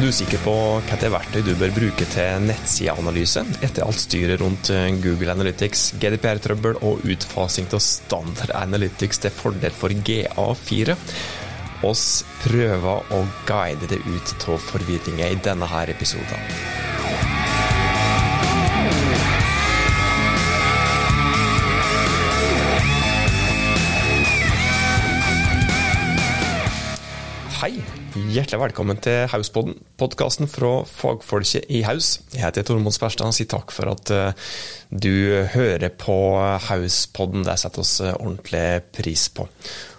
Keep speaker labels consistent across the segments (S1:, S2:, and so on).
S1: Er du usikker på er verktøy du bør bruke til nettsideanalyse etter alt styret rundt eh, Google Analytics, GDPR-trøbbel og utfasing av standard Analytics til fordel for GA4? Oss prøver å guide det ut av forvirringa i denne her episoden. Hei, hjertelig velkommen til Hauspodden, podkasten fra fagfolket i Haus. Jeg heter Tormod Sperstad og sier takk for at eh, du hører på Hauspodden. Det setter oss eh, ordentlig pris på.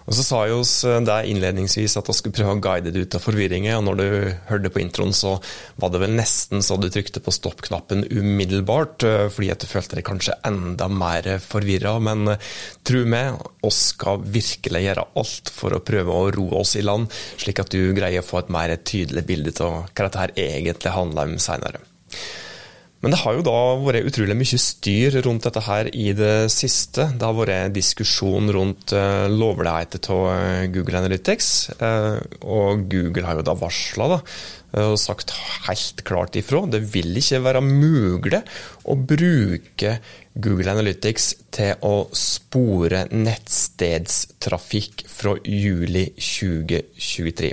S1: Og Så sa jeg oss der innledningsvis at jeg skulle prøve å guide deg ut av forvirringen. og Når du hørte på introen, så var det vel nesten så du trykte på stopp-knappen umiddelbart, eh, fordi at du følte deg kanskje enda mer forvirra. Men eh, tro meg, oss skal virkelig gjøre alt for å prøve å roe oss i land, slik at du greier å få et mer tydelig bilde av hva dette her egentlig handler om seinere. Men det har jo da vært utrolig mye styr rundt dette her i det siste. Det har vært diskusjon rundt uh, lovligheten av uh, Google Analytics. Uh, og Google har jo da varsla og sagt helt klart ifra. Det vil ikke være mulig å bruke Google Analytics til å spore nettstedstrafikk fra juli 2023.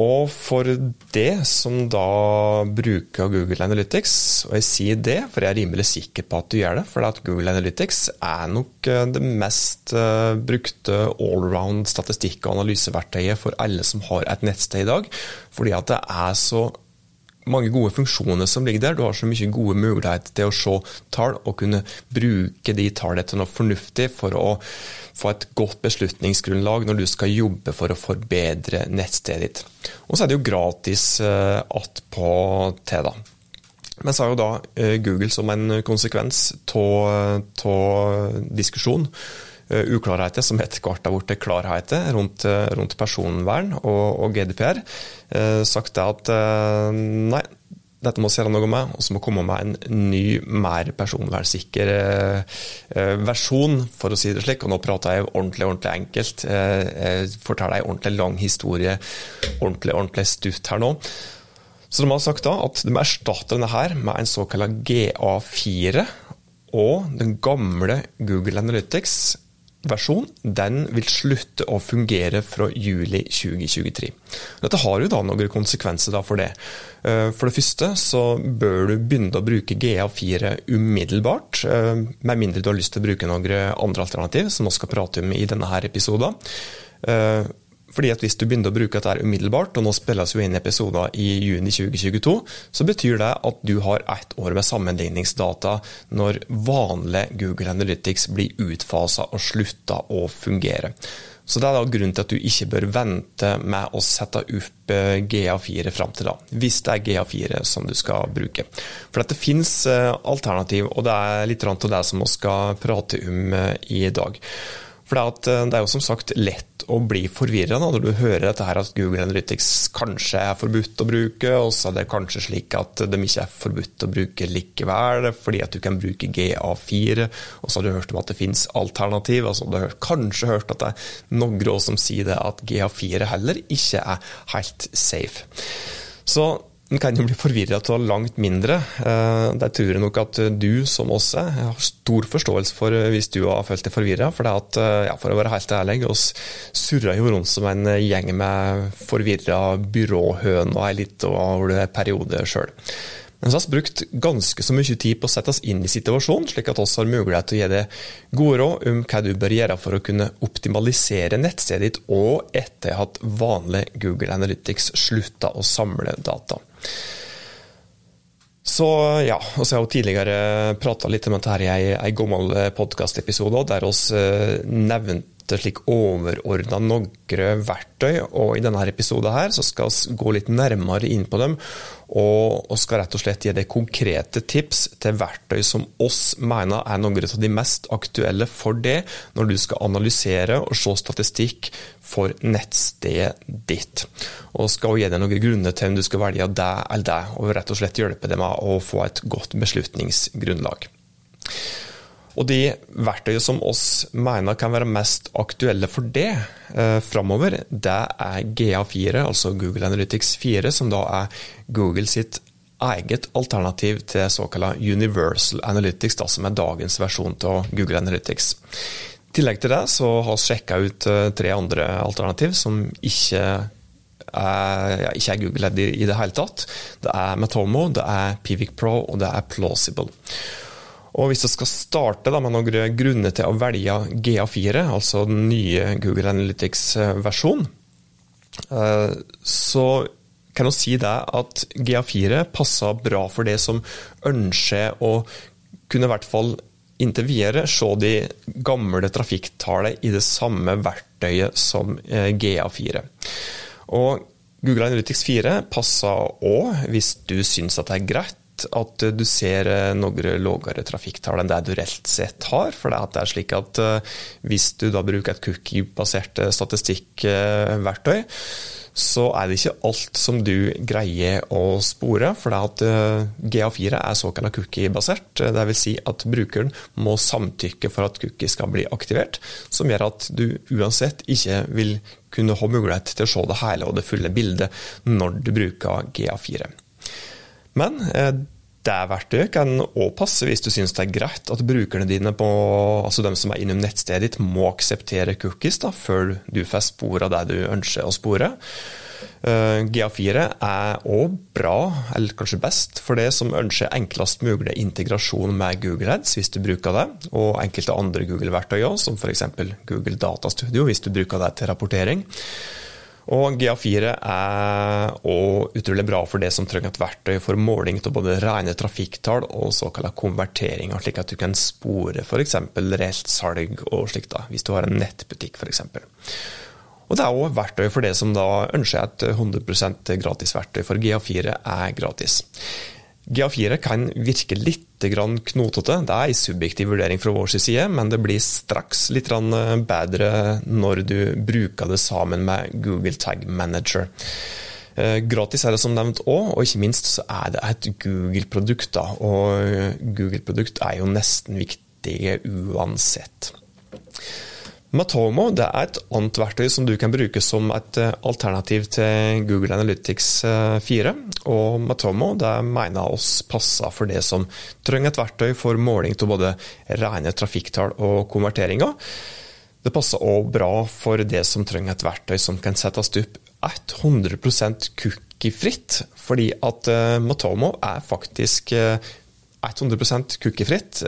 S1: Og for det som da bruker Google Analytics, og jeg sier det, for jeg er rimelig sikker på at du gjør det, for at Google Analytics er nok eh, det mest eh, brukte allround statistikk- og analyseverktøyet for alle som har et nettsted i dag, fordi at det er så mange gode funksjoner som ligger der. Du har så mye gode muligheter til å se tall og kunne bruke de tallene til noe fornuftig for å få et godt beslutningsgrunnlag når du skal jobbe for å forbedre nettstedet ditt. Og så er det jo gratis uh, attpåtil, da. Men så har jo da uh, Google som en konsekvens av diskusjon Eh, uklarheter som etter hvert har blitt klarheter rundt, eh, rundt, personvern og, og GDPR, sagt sagt at nei, dette må vi gjøre noe med, og så må komme med en ny, mer personvernsikker versjon, for å si det slik. Og nå prater jeg ordentlig ordentlig enkelt. Jeg forteller en ordentlig lang historie, ordentlig ordentlig stutt her nå. Så de har sagt da at de erstatter denne her med en såkalt GA4 og den gamle Google Analytics versjon den vil slutte å fungere fra juli 2023. Dette har jo da noen konsekvenser for det. Eh, for det første så bør du begynne å bruke GA4 umiddelbart, eh, med mindre du har lyst til å bruke noen andre alternativ, som vi skal prate om i denne her episoden. Fordi at Hvis du begynner å bruke dette umiddelbart, og nå spilles jo inn episoder i juni 2022, så betyr det at du har ett år med sammenligningsdata når vanlig Google Analytics blir utfasa og slutter å fungere. Så Det er da grunnen til at du ikke bør vente med å sette opp eh, GA4 fram til da, hvis det er GA4 som du skal bruke. For det finnes eh, alternativ, og det er litt av det som vi skal prate om eh, i dag. For det er jo som sagt lett å bli forvirra når du hører dette her at Google Analytics kanskje er forbudt å bruke, og så er det kanskje slik at de ikke er forbudt å bruke likevel, fordi at du kan bruke GA4. Og så har du hørt om at det finnes alternativ. altså Du har kanskje hørt at det er noen som sier det at GA4 heller ikke er helt safe. Så en kan jo bli forvirra av langt mindre. Der det tror jeg nok at du, som oss, har stor forståelse for hvis du har følt deg forvirra. For, at, eh, ja, for å være helt ærlig, oss surra jo rundt som en gjeng med forvirra byråhøn og ei lita periode sjøl. Men så har vi brukt ganske så mye tid på å sette oss inn i situasjonen, slik at vi har mulighet til å gi deg gode råd om hva du bør gjøre for å kunne optimalisere nettstedet ditt, og etter at vanlig Google Analytics slutta å samle data. Så ja, og så har jeg jo tidligere prata litt om dette her i ei gammel podkastepisode, der oss eh, nevnte slik overordna noen verktøy, og i denne episoden her så skal vi gå litt nærmere inn på dem, og, og skal rett og slett gi deg konkrete tips til verktøy som oss mener er noen av de mest aktuelle for det, når du skal analysere og se statistikk for nettstedet ditt. Og skal gi deg noen grunner til om du skal velge det eller det, og rett og slett hjelpe deg med å få et godt beslutningsgrunnlag. Og de verktøyene som oss mener kan være mest aktuelle for det eh, framover, det er GA4, altså Google Analytics 4, som da er Google sitt eget alternativ til såkalt Universal Analytics, da, som er dagens versjon av Google Analytics. I tillegg til det så har vi sjekka ut eh, tre andre alternativ som ikke er, ja, ikke er Google-ledd i, det hele tatt. Det er Metomo, det er Pivic Pro og det er Plausible. Og Hvis jeg skal starte da, med noen grunner til å velge GA4, altså den nye Google Analytics-versjonen, eh, så kan jeg si det at GA4 passer bra for det som ønsker å kunne i hvert fall inntil videre se de gamle trafikktallene i det samme verktøyet som eh, GA4. Og Google Analytics 4 passer òg hvis du syns det er greit at du ser noen noe lavere trafikktall enn det du reelt sett har. For det er slik at eh, hvis du da bruker et cookie-basert eh, statistikkverktøy, så er det ikke alt som du greier å spore. For det at GA4 er såkalt cookie-basert. Dvs. Si at brukeren må samtykke for at cookie skal bli aktivert, som gjør at du uansett ikke vil kunne ha mulighet til å se det hele og det fulle bildet når du bruker GA4. Men eh, det verktøyet kan òg passe hvis du syns det er greit at brukerne dine, på, altså de som er innom nettstedet ditt, må akseptere cookies da, før du får spor av det du ønsker å spore. Eh, GA4 er òg bra, eller kanskje best, for det som ønsker enklest mulig integrasjon med Google Ads, hvis du bruker det, og enkelte andre Google-verktøy òg, som f.eks. Google Data Studio, hvis du bruker det til rapportering. Og GA4 er òg utrolig bra for det som trenger et verktøy for måling av både rene trafikktall og såkalte konverteringer, slik at du kan spore f.eks. reelt salg og slikt, da, hvis du har en nettbutikk f.eks. Og det er òg verktøy for det som da ønsker et 100% gratis verktøy, for GA4 er gratis. GA4 kan virke litt knotete. Det er en subjektiv vurdering fra vår side, men det blir straks litt bedre når du bruker det sammen med Google Tag Manager. Eh, gratis er det som nevnt òg, og ikke minst så er det et Google-produkt. Og Google-produkt er jo nesten viktige uansett. Matomo det er et annet verktøy som du kan bruke som et eh, alternativ til Google Analytics 4. Eh, og Matomo det mener oss passer for det som trenger et verktøy for måling av både rene trafikktall og konverteringer. Det passer òg bra for det som trenger et verktøy som kan settes opp 100% cookiefritt, fordi at eh, Matomo er faktisk 100% cookiefritt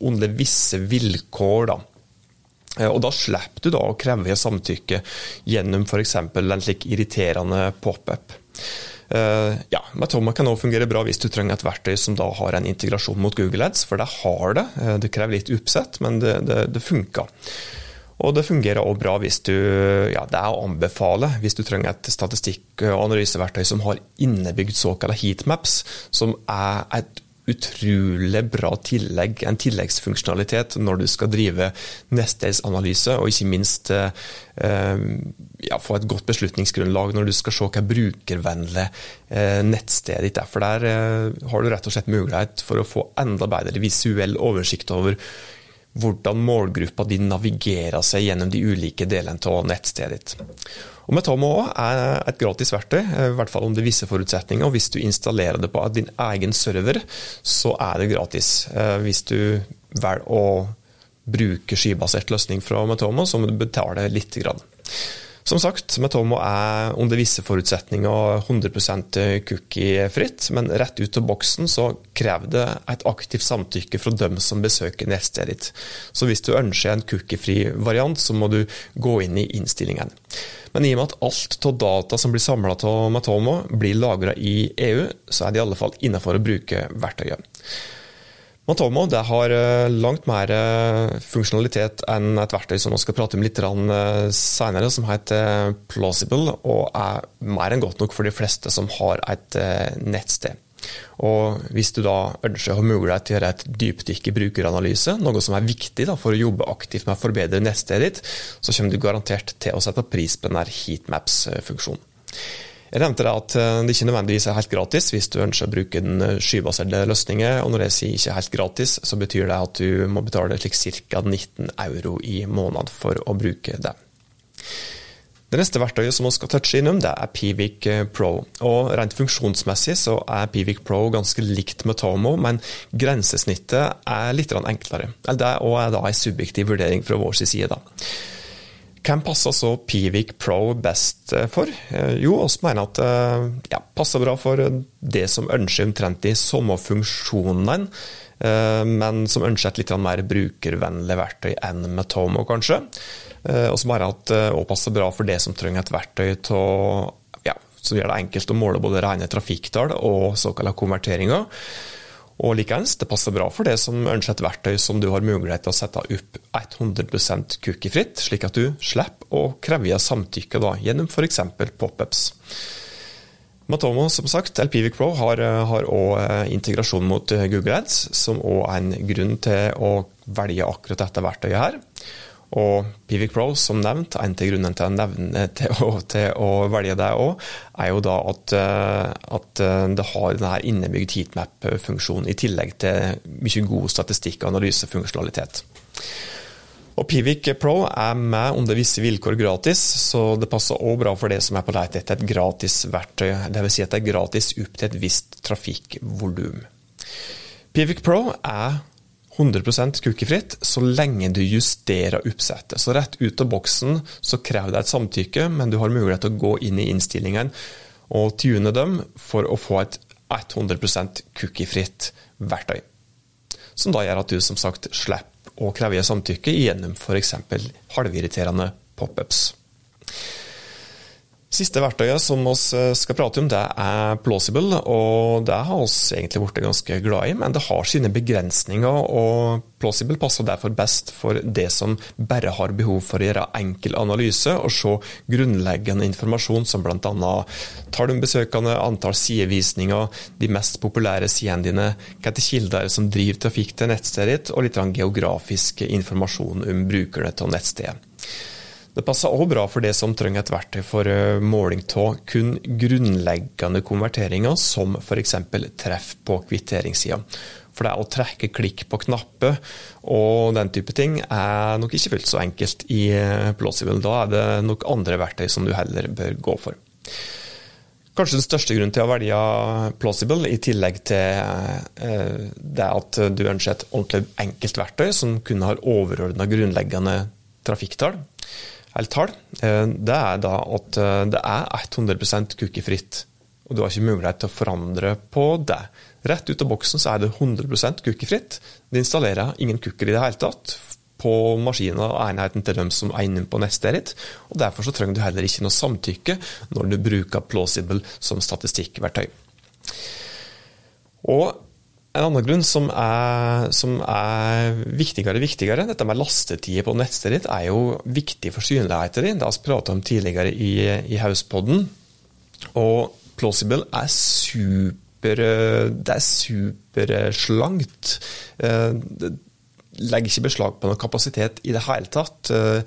S1: under visse vilkår. da. Eh, og Da slipper du da å kreve samtykke gjennom f.eks. en slik irriterende pop-up. Uh, ja, Matoma kan også fungere bra hvis du trenger et verktøy som da har en integrasjon mot Google Ads, for det har det. Uh, det krever litt oppsett, men det, det, det funker. Og det fungerer også bra hvis du ja, det er å anbefale hvis du trenger et statistikk- og analyseverktøy som har innebygd såkalte heatmaps, som er et utrolig bra tillegg, en tilleggsfunksjonalitet når du skal drive nestdelsanalyse, og ikke minst eh, ja, få et godt beslutningsgrunnlag når du skal se hva brukervennlig eh, nettstedet ditt er. For der eh, har du rett og slett mulighet for å få enda bedre visuell oversikt over hvordan målgruppa din navigerer seg gjennom de ulike delene av nettstedet ditt. Og Metamo er et gratis verktøy, i hvert fall under visse forutsetninger. og Hvis du installerer det på din egen server, så er det gratis. Eh, hvis du velger å bruke skybasert løsning fra Metomo, så må du betale litt. Grann. Som sagt, Metomo er under visse forutsetninger 100 cookie-fritt, men rett ut av boksen så krever det et aktivt samtykke fra dem som besøker nettstedet ditt. Så hvis du ønsker en cookie-fri variant, så må du gå inn i innstillingene. Men i og med at alt av data som blir samla av Matomo, blir lagra i EU, så er det i alle fall innenfor å bruke verktøyet. Matomo har eh, langt mer eh, funksjonalitet enn et verktøy som vi skal prate om litt eh, senere, som heter Plausible, og er mer enn godt nok for de fleste som har et nettsted. Og Hvis du da ønsker å ha mulighet til å gjøre et dypdykk i brukeranalyse, noe som er viktig da, for å jobbe aktivt med å forbedre nettstedet ditt, så kommer du garantert til å sette pris på denne heatmaps-funksjonen. Jeg nevnte at eh, det ikke nødvendigvis er helt gratis hvis du ønsker å bruke den eh, skybaserte løsningen. og Når jeg sier ikke helt gratis, så betyr det at du må betale slik ca. 19 euro i måneden for å bruke det. Det neste verktøyet som vi skal touche innom, det er Pivic eh, Pro. Og Rent funksjonsmessig så er Pivic Pro ganske likt med Tomo, men grensesnittet er litt enklere. Det er da en subjektiv vurdering fra vår side. da. Hvem passer så Pivik Pro best eh, for? Eh, jo, oss mener at det eh, ja, passer bra for det som ønsker omtrent de samme funksjonene, men som ønsker et litt mer brukervennlig verktøy enn med Tomo, kanskje. Og som mener at det passer bra for det som trenger et verktøy til, ja, som gjør det enkelt å måle både rene trafikktall og såkalte konverteringer. Og likeens, det passer bra for det som ønsker et verktøy som du har mulighet til å sette opp 100% cookiefritt, slik at du slipper å kreve samtykke da, gjennom f.eks. pop-ups. Matomo som sagt, LPVIC Pro har òg eh, integrasjon mot eh, Google Ads, som òg er en grunn til å velge akkurat dette verktøyet her. Og Pivic Pro, som nevnt, en til grunnen til nevne, til å, til å velge det òg, er jo da at, eh, at, eh, det har denne innebygd heatmap-funksjonen, i tillegg til mye god statistikk- og analysefunksjonalitet. Og Pivic Pro er med under visse vilkår gratis, så det passer òg bra for det som er på leit etter et gratis verktøy. Dvs. Si at det er gratis opp til et visst trafikkvolum. Pivic Pro er 100% cookiefritt så lenge du justerer oppsettet. Så rett ut av boksen så krever det et samtykke, men du har mulighet til å gå inn i innstillingene og tune dem for å få et 100% cookiefritt verktøy. Som da gjør at du som sagt slipper å kreve samtykke gjennom f.eks. halvirriterende pop-ups. Siste verktøyet som vi eh, skal prate om, det er Plausible. og Det har vi egentlig blitt ganske glad i, men det har sine begrensninger. og Plausible passer derfor best for det som bare har behov for å gjøre enkel analyse og se grunnleggende informasjon som bl.a. tall om besøkende, antall sidevisninger, de mest populære sidene dine, hvilke kilder som driver trafikk til nettstedet ditt, og litt geografisk informasjon om brukerne av nettstedet. Det passer òg bra for det som trenger et verktøy for eh, måling av kun grunnleggende konverteringer, som f.eks. treff på kvitteringssida. For det å trekke klikk på knapper og den type ting er nok ikke fullt så enkelt i eh, Plausible. Da er det nok andre verktøy som du heller bør gå for. Kanskje den største grunnen til å velge Plausible, i tillegg til eh, det at du ønsker et ordentlig enkelt verktøy som kun har overordna grunnleggende trafikktall, eller tall, eh, det er da at eh, det er 100 cookiefritt. Og du har ikke mulighet til å forandre på det. Rett ut av boksen så er det 100% cookiefritt. Det installerer ingen cookier i det hele tatt på maskinen og enheten til dem som er inne på nestedet ditt. og Derfor så trenger du heller ikke noe samtykke når du bruker Plausible som statistikkverktøy. Og en annen grunn som er, som er viktigere og viktigere, dette med lastetider på nettstedet ditt, er jo viktig for synligheten din. Det har vi pratet om tidligere i, i Hauspodden. Og Plausible er super Det er superslankt. Eh, legger ikke beslag på noen kapasitet i det hele tatt. Eh,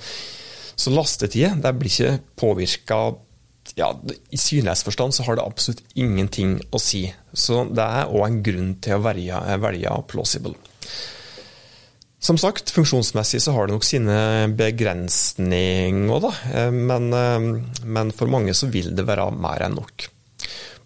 S1: så lastetider blir ikke påvirka ja, I synlighetsforstand så har det absolutt ingenting å si. Så det er òg en grunn til å velge, velge plausible. Som sagt, funksjonsmessig så har det nok sine begrensninger, da. Eh, men, eh, men, for mange så vil det være mer enn nok.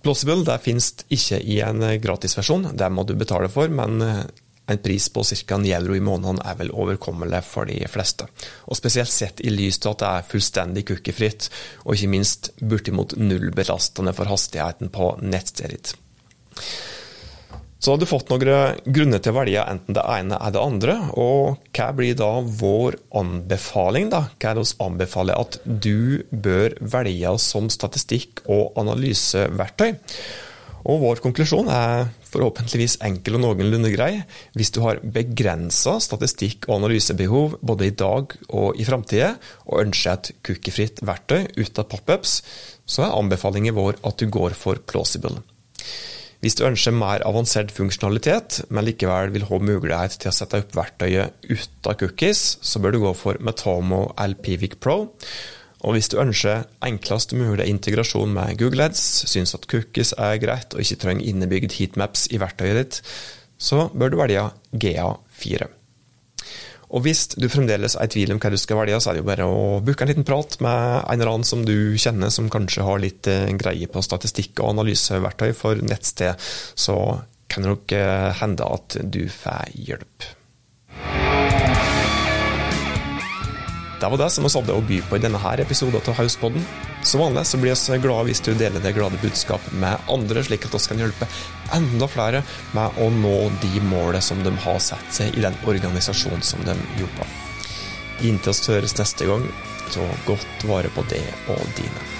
S1: Plausible det finnes ikke i en gratisversjon, det må du betale for, men eh, en pris på ca. 9 euro i måneden er vel overkommelig for de fleste. Og Spesielt sett i lys av at det er fullstendig kukkefritt, og ikke minst bortimot nullbelastende for hastigheten på nettstedet ditt. Så har du fått noen grunner til å velge enten det ene eller det andre. Og hva blir da vår anbefaling? da? Hva er det vi anbefaler at du bør velge som statistikk- og analyseverktøy? Og vår konklusjon er forhåpentligvis enkel og noenlunde grei. Hvis du har begrensa statistikk- og analysebehov både i dag og i framtida, og ønsker et cookiefritt verktøy ut av pop-ups, så er anbefalingen vår at du går for plausible. Hvis du ønsker mer avansert funksjonalitet, men likevel vil ha mulighet til å sette opp verktøyet uten cookies, så bør du gå for Metomo LPVIC Pro. Og hvis du ønsker enklest mulig integrasjon med Google Ads, syns at cookies er greit og ikke trenger innebygd heatmaps i verktøyet ditt, så bør du velge GA4. Og hvis du fremdeles er i tvil om hva du skal velge, så er det jo bare å booke en liten prat med en eller annen som du kjenner som kanskje har litt eh, greie på statistikk og analyseverktøy for nettsted, så kan det nok eh, hende at du får hjelp. Det var det som vi hadde å by på i denne her episoden av Hauspodden. Som vanlig så blir vi glade hvis du deler det glade budskapet med andre, slik at vi kan hjelpe enda flere med å nå de målene som de har satt seg i den organisasjonen som de jobber. Inntil vi høres neste gang, så godt vare på det og dine.